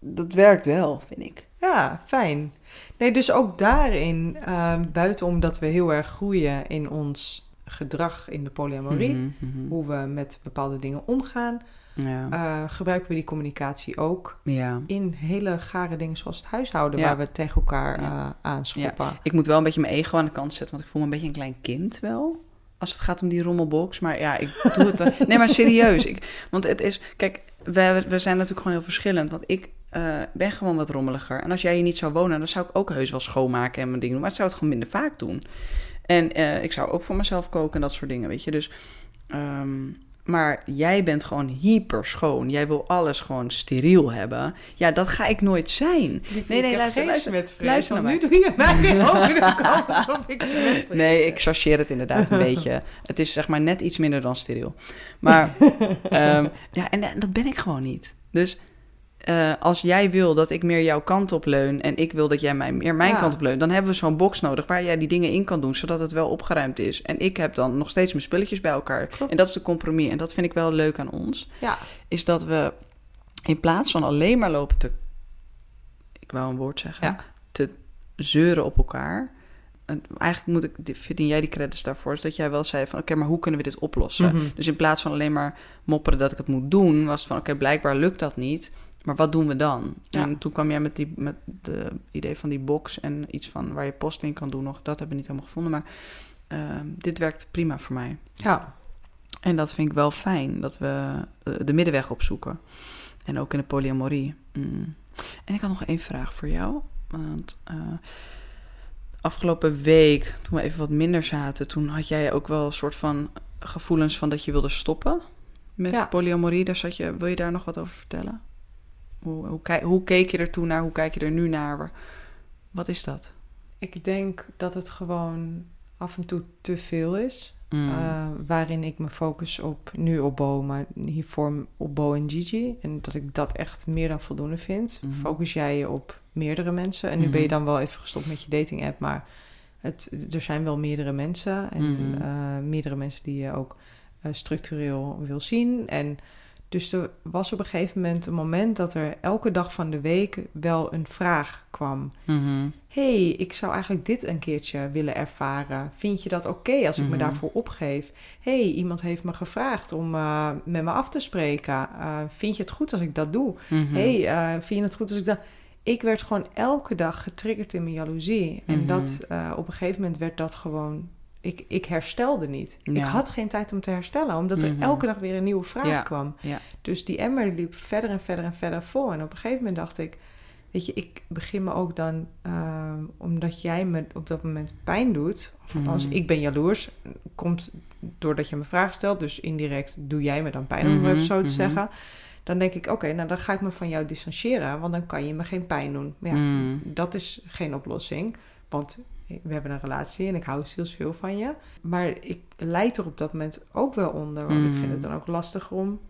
dat werkt wel, vind ik. Ja, fijn. Nee, dus ook daarin, uh, buiten omdat we heel erg groeien in ons gedrag in de polyamorie, Mm -hmm. hoe we met bepaalde dingen omgaan, ja. uh, gebruiken we die communicatie ook ja. in hele gare dingen zoals het huishouden, Ja. waar we tegen elkaar uh, aanschoppen. Ik moet wel een beetje mijn ego aan de kant zetten, want ik voel me een beetje een klein kind wel. Als het gaat om die rommelbox. Maar ja, ik doe het. dan- Nee, maar serieus. Ik, want het is. Kijk, we, we zijn natuurlijk gewoon heel verschillend. Want ik eh, ben gewoon wat rommeliger. En als jij hier niet zou wonen, dan zou ik ook heus wel schoonmaken en mijn dingen doen. Maar ik zou het gewoon minder vaak doen. En eh, ik zou ook voor mezelf koken en dat soort dingen, weet je. Dus. ehm, maar jij bent gewoon hyper schoon. Jij wil alles gewoon steriel hebben. Ja, dat ga ik nooit zijn. Nee, nee, luister, luister. Luister, luister want naar nu doe je mij weer over de kant ik Nee, ik chargeer het inderdaad een beetje. Het is zeg maar net iets minder dan steriel. Maar ehm, ja, en, en dat ben ik gewoon niet. Dus eh, als jij wil dat ik meer jouw kant op leun en ik wil dat jij mij meer mijn Ja. kant op leunt, dan hebben we zo'n box nodig waar jij die dingen in kan doen, zodat het wel opgeruimd is. En ik heb dan nog steeds mijn spulletjes bij elkaar. Klopt. En dat is de compromis. En dat vind ik wel leuk aan ons. Ja, Is dat we in plaats van alleen maar lopen te. Ik wou een woord zeggen. Ja. Te zeuren op elkaar. En eigenlijk moet ik, verdien jij die credits daarvoor. Is dat jij wel zei van oké, maar hoe kunnen we dit oplossen? Mhm. Dus in plaats van alleen maar mopperen dat ik het moet doen, was het van oké, blijkbaar lukt dat niet. Maar wat doen we dan? Ja. En toen kwam jij met, die, met de idee van die box en iets van waar je post in kan doen nog. Dat hebben we niet helemaal gevonden, maar ehm, dit werkt prima voor mij. ja. En dat vind ik wel fijn, dat we eh, de middenweg opzoeken. En ook in de polyamorie. Mm. En ik had nog één vraag voor jou. Want eh, afgelopen week, toen we even wat minder zaten... toen had jij ook wel een soort van gevoelens van dat je wilde stoppen met Ja. polyamorie. Daar zat je, wil je daar nog wat over vertellen? Hoe, hoe, kijk- hoe keek je er toen naar? Hoe kijk je er nu naar? Wat is dat? Ik denk dat het gewoon af en toe te veel is. Mm. Eh, waarin ik me focus op, nu op Bo, maar hiervoor op Bo en Gigi. En dat ik dat echt meer dan voldoende vind. Mhm. Focus jij je op meerdere mensen. En nu ben je Mhm. dan wel even gestopt met je dating app, maar het, er zijn wel meerdere mensen. En Mhm. eh, meerdere mensen die je ook eh, structureel wil zien. En dus er was op een gegeven moment een moment dat er elke dag van de week wel een vraag kwam Mhm. hey, ik zou eigenlijk dit een keertje willen ervaren. Vind je dat oké als ik me Mhm. daarvoor opgeef? hey, iemand heeft me gevraagd om eh, met me af te spreken. Eh, vind je het goed als ik dat doe? Mhm. hey, eh, vind je het goed als ik dat... Ik werd gewoon elke dag getriggerd in mijn jaloezie. En dat, op een gegeven moment werd dat gewoon... Ik, ik herstelde niet. Ik had geen tijd om te herstellen, omdat er Mhm. elke dag weer een nieuwe vraag Ja. kwam. Ja. Dus die emmer liep verder en verder en verder vol. En op een gegeven moment dacht ik, weet je, ik begin me ook dan, ehm, omdat jij me op dat moment pijn doet, of althans, Mhm. ik ben jaloers, komt doordat je me vragen stelt, dus indirect doe jij me dan pijn, om het Mhm, zo te zeggen. Dan denk ik, oké, nou dan ga ik me van jou distancieren, want dan kan je me geen pijn doen. Maar ja, Mm. dat is geen oplossing, want we hebben een relatie en ik hou zielsveel van je. Maar ik leid er op dat moment ook wel onder, want ik vind Mm. het dan ook lastig om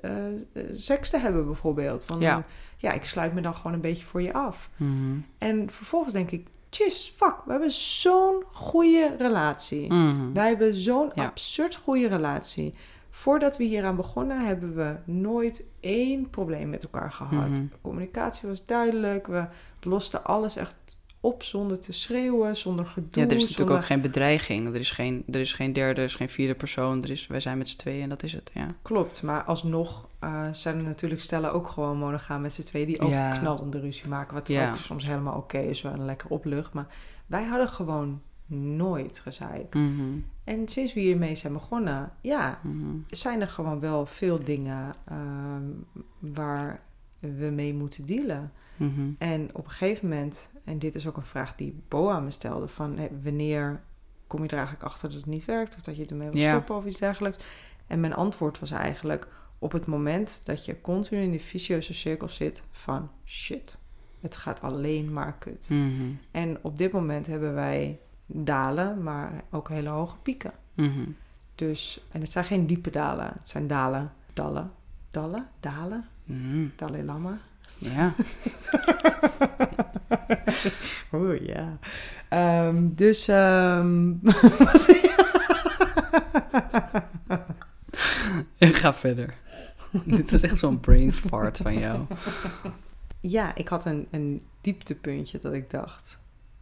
eh, eh, seks te hebben bijvoorbeeld. Want Ja. dan- ja, ik sluit me dan gewoon een beetje voor je af. Mhm. En vervolgens denk ik, tjus, fuck, we hebben zo'n goede relatie. Mhm. Wij hebben zo'n Ja. absurd goede relatie. Voordat we hieraan begonnen, hebben we nooit één probleem met elkaar gehad. Mhm. Communicatie was duidelijk. We losten alles echt op zonder te schreeuwen, zonder gedoe. Ja, er is natuurlijk ook geen bedreiging. Er is geen, er is geen derde, er is geen vierde persoon. Er is, wij zijn met z'n tweeën en dat is het, ja. Klopt, maar alsnog eh, zijn er natuurlijk stellen ook gewoon monogaam met z'n tweeën... die ook Ja. knallende ruzie maken. Wat Ja. ook soms helemaal oké is, wel een lekker oplucht. Maar wij hadden gewoon nooit gezeik. Mhm. En sinds we hiermee zijn begonnen, ja, Mhm. zijn er gewoon wel veel dingen ehm, waar we mee moeten dealen. Mhm. En op een gegeven moment, en dit is ook een vraag die Bo aan me stelde, van wanneer kom je er eigenlijk achter dat het niet werkt of dat je ermee wil Ja. stoppen of iets dergelijks. En mijn antwoord was eigenlijk op het moment dat je continu in die vicieuze cirkel zit van shit, het gaat alleen maar kut. Mhm. En op dit moment hebben wij dalen, maar ook hele hoge pieken. Mhm. Dus, en het zijn geen diepe dalen, het zijn dalen, dallen, dallen, dalen. Dalai Lama. Ja. Oeh, ja. Ehm, dus, Ik ga verder. Dit is echt zo'n brain fart van jou. ja, ik had een, een dieptepuntje dat ik dacht,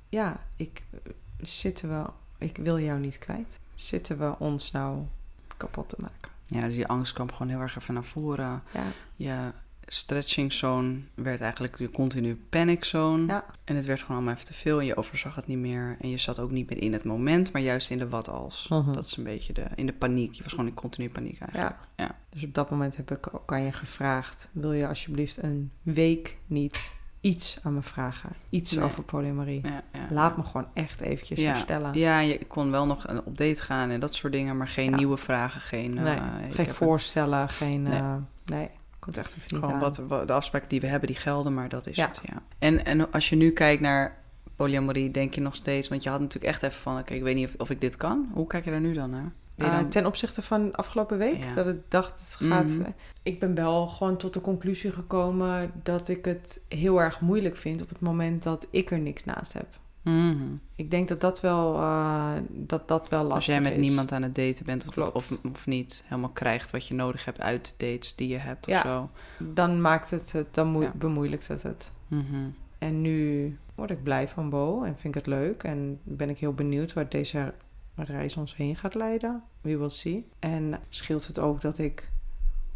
ja, ik, zitten we, ik wil jou niet kwijt. Zitten we ons nou kapot te maken? Ja, dus die angst kwam gewoon heel erg even naar voren. Ja, Je stretching zone werd eigenlijk je continu panic zone. Ja. En het werd gewoon allemaal even te veel en je overzag het niet meer. En je zat ook niet meer in het moment, maar juist in de wat als. Mhm. Dat is een beetje de, in de paniek. Je was gewoon in continu paniek eigenlijk. ja. Ja. Dus op dat moment heb ik ook aan je gevraagd, wil je alsjeblieft een week niet iets aan me vragen? Iets Nee. over. Ja, ja, Laat me gewoon echt eventjes herstellen. Ja, je kon wel nog een op date gaan en dat soort dingen, maar geen nieuwe vragen, geen... eh, Nee, geen voorstellen, geen... Nee. eh, nee, komt echt even Gewoon wat, wat- de afspraken die we hebben, die gelden, maar dat is Ja. het, ja. En, en als je nu kijkt naar polyamorie, denk je nog steeds... Want je had natuurlijk echt even van, oké, ik weet niet of, of ik dit kan. Hoe kijk je daar nu dan naar? Dan- ten opzichte van afgelopen week, Ja. dat ik dacht, het gaat... Mhm. Ik ben wel gewoon tot de conclusie gekomen dat ik het heel erg moeilijk vind op het moment dat ik er niks naast heb. Mhm. Ik denk dat dat wel, eh, dat dat wel lastig Als jij met is. niemand aan het daten bent of, dat- of, of niet helemaal krijgt wat je nodig hebt uit de dates die je hebt of Ja. zo. Dan maakt het het, dan Ja. bemoeilijkt het het. Mhm. En nu word ik blij van Bo en vind ik het leuk. En ben ik heel benieuwd waar deze reis ons heen gaat leiden. We will see. En scheelt het ook dat ik,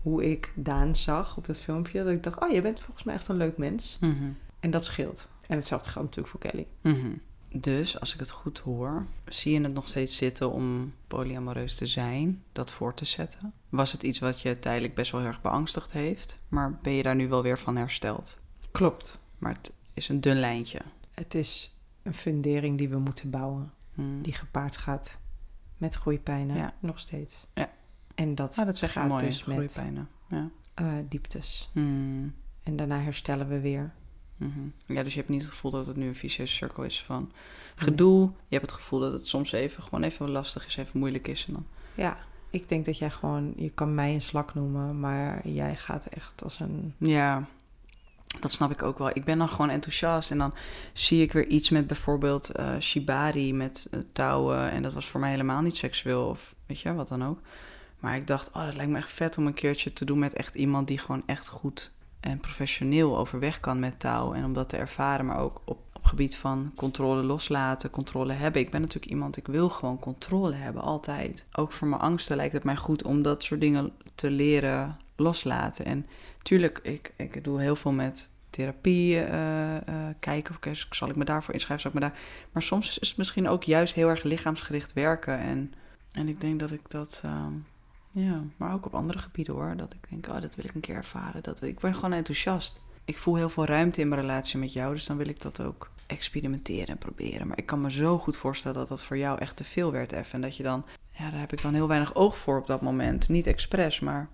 hoe ik Daan zag op dat filmpje, dat ik dacht, oh, je bent volgens mij echt een leuk mens. Mhm. En dat scheelt. En hetzelfde geldt natuurlijk voor Kelly. Mhm. Dus, als ik het goed hoor, zie je het nog steeds zitten om polyamoreus te zijn, dat voor te zetten? Was het iets wat je tijdelijk best wel heel erg beangstigd heeft, maar ben je daar nu wel weer van hersteld? Klopt. Maar het is een dun lijntje. Het is een fundering die we moeten bouwen. Hmm. Die gepaard gaat met groeipijnen. Ja. Nog steeds. Ja. En dat, Ah, dat gaat mooi, dus met groeipijnen. Ja. eh, dieptes. Hmm. En daarna herstellen we weer. Mhm. ja, dus je hebt niet het gevoel dat het nu een vicieuze cirkel is van gedoe. Je hebt het gevoel dat het soms even gewoon even lastig is, even moeilijk is. En dan... Ja, ik denk dat jij gewoon... Je kan mij een slak noemen, maar jij gaat echt als een... Ja, dat snap ik ook wel. Ik ben dan gewoon enthousiast en dan zie ik weer iets met bijvoorbeeld eh, shibari met eh, touwen. En dat was voor mij helemaal niet seksueel of weet je, wat dan ook. Maar ik dacht, oh, dat lijkt me echt vet om een keertje te doen met echt iemand die gewoon echt goed en professioneel overweg kan met touw. En om dat te ervaren, maar ook op, op gebied van controle loslaten, controle hebben. Ik ben natuurlijk iemand, ik wil gewoon controle hebben, altijd. Ook voor mijn angsten lijkt het mij goed om dat soort dingen te leren loslaten. En tuurlijk, ik, ik doe heel veel met therapie eh, eh, kijken. Of zal ik me daarvoor inschrijven? Zal ik me daar... Maar soms is het misschien ook juist heel erg lichaamsgericht werken. En, en ik denk dat ik dat... ehm, ja, maar ook op andere gebieden hoor. Dat ik denk, oh, dat wil ik een keer ervaren. Dat ik ben gewoon enthousiast. Ik voel heel veel ruimte in mijn relatie met jou. Dus dan wil ik dat ook experimenteren en proberen. Maar ik kan me zo goed voorstellen dat dat voor jou echt te veel werd even. En dat je dan... Ja, daar heb ik dan heel weinig oog voor op dat moment. Niet expres, maar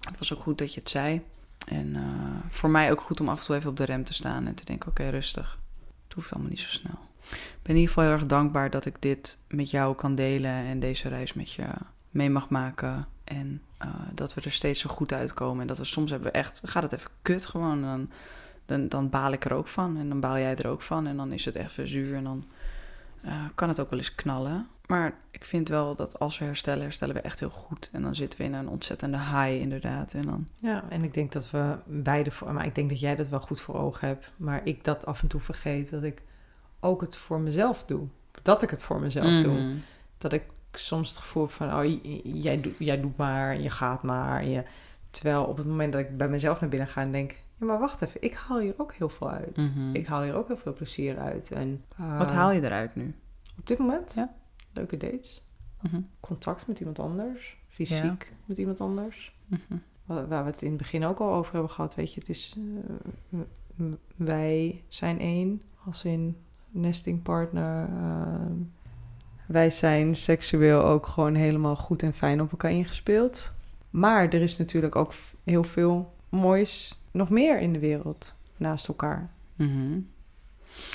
het was ook goed dat je het zei. En eh, voor mij ook goed om af en toe even op de rem te staan en te denken: oké, rustig. Het hoeft allemaal niet zo snel. Ik ben in ieder geval heel erg dankbaar dat ik dit met jou kan delen en deze reis met je mee mag maken. En eh, dat we er steeds zo goed uitkomen. En dat we soms hebben echt, gaat het even kut gewoon. Dan, dan, dan baal ik er ook van en dan baal jij er ook van. En dan is het even zuur en dan eh, kan het ook wel eens knallen. Maar ik vind wel dat als we herstellen, herstellen we echt heel goed. En dan zitten we in een ontzettende high inderdaad. En dan Ja, en ik denk dat we beide... Voor, maar ik denk dat jij dat wel goed voor ogen hebt. Maar ik dat af en toe vergeet. Dat ik ook het voor mezelf doe. Dat ik het voor mezelf doe. Mhm. Dat ik soms het gevoel heb van... Oh, jij, doet, jij doet maar, je gaat maar. Je, terwijl op het moment dat ik bij mezelf naar binnen ga en denk... Ja, maar wacht even. Ik haal hier ook heel veel uit. Mhm. Ik haal hier ook heel veel plezier uit. En, eh, Wat haal je eruit nu? Op dit moment? Ja. Leuke dates. Mhm. Contact met iemand anders. Fysiek met iemand anders. Mhm. Waar waar we het in het begin ook al over hebben gehad. Weet je, het is... eh, wij zijn één. Als in nesting partner. eh, wij zijn seksueel ook gewoon helemaal goed en fijn op elkaar ingespeeld. Maar er is natuurlijk ook heel veel moois nog meer in de wereld naast elkaar. Mhm.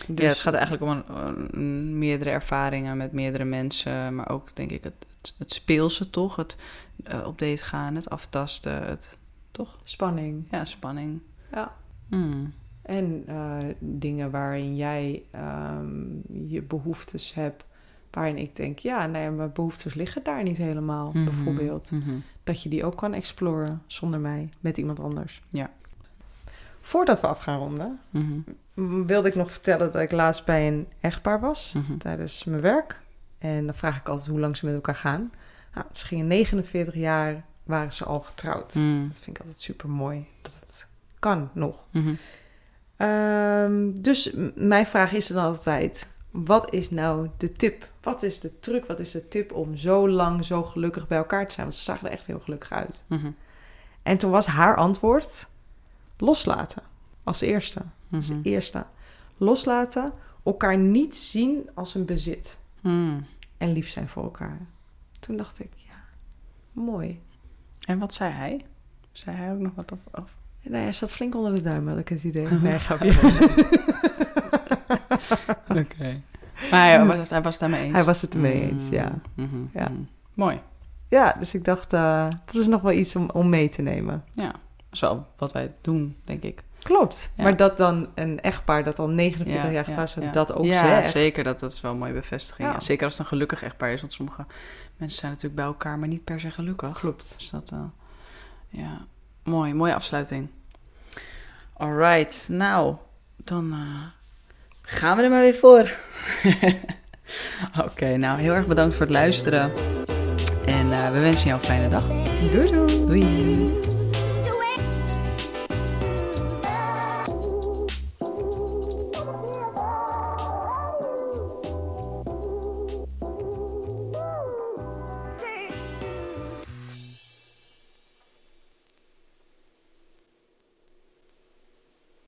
Dus, ja, het gaat eigenlijk om een, een- meerdere ervaringen met meerdere mensen, maar ook denk ik het, het, het speelse toch, het eh, op date gaan, het aftasten, het toch, spanning. ja, spanning. Ja. Hmm. En eh, dingen waarin jij ehm, je behoeftes hebt. Waarin ik denk, ja, nee, mijn behoeftes liggen daar niet helemaal, Mhm. bijvoorbeeld. Mhm. Dat je die ook kan exploren zonder mij, met iemand anders. Ja. Voordat we af gaan ronden, Mhm. wilde ik nog vertellen dat ik laatst bij een echtpaar was tijdens mijn werk. En dan vraag ik altijd hoe lang ze met elkaar gaan. Nou, ze gingen 49 jaar, waren ze al getrouwd. Dat vind ik altijd super mooi, dat het kan nog. Ehm, dus mijn vraag is dan altijd: wat is nou de tip? Wat is de truc? Wat is de tip om zo lang zo gelukkig bij elkaar te zijn? Want ze zagen er echt heel gelukkig uit. Mhm. En toen was haar antwoord: loslaten. Als eerste. Als Mhm. eerste. Loslaten. Elkaar niet zien als een bezit. Mhm. En lief zijn voor elkaar. Toen dacht ik: ja, mooi. En wat zei hij? Zei hij ook nog wat of? of? Nou, hij zat flink onder de duim, had ik het idee. Nee, grapje. Oké. Maar hij was, hij was het daarmee eens? Hij was het ermee eens, ja. Mhm. Ja. Mhm. Mooi. Ja, dus ik dacht, eh, dat is nog wel iets om, om mee te nemen. Ja, wel wat wij doen, denk ik. Klopt. Ja. Maar dat dan een echtpaar dat al 49 Ja, jaar ja, getrouwd is, ja. dat ook Ja, zegt. zeker. Dat, dat is wel een mooie bevestiging. Ja. Ja. Zeker als het een gelukkig echtpaar is. Want sommige mensen zijn natuurlijk bij elkaar, maar niet per se gelukkig. Klopt. Dus dat, eh, ja, mooi. Mooie afsluiting. Alright, nou, dan eh, gaan we er maar weer voor. Oké, nou, heel erg bedankt voor het luisteren. En eh, we wensen jou een fijne dag. Doei doei. Doei.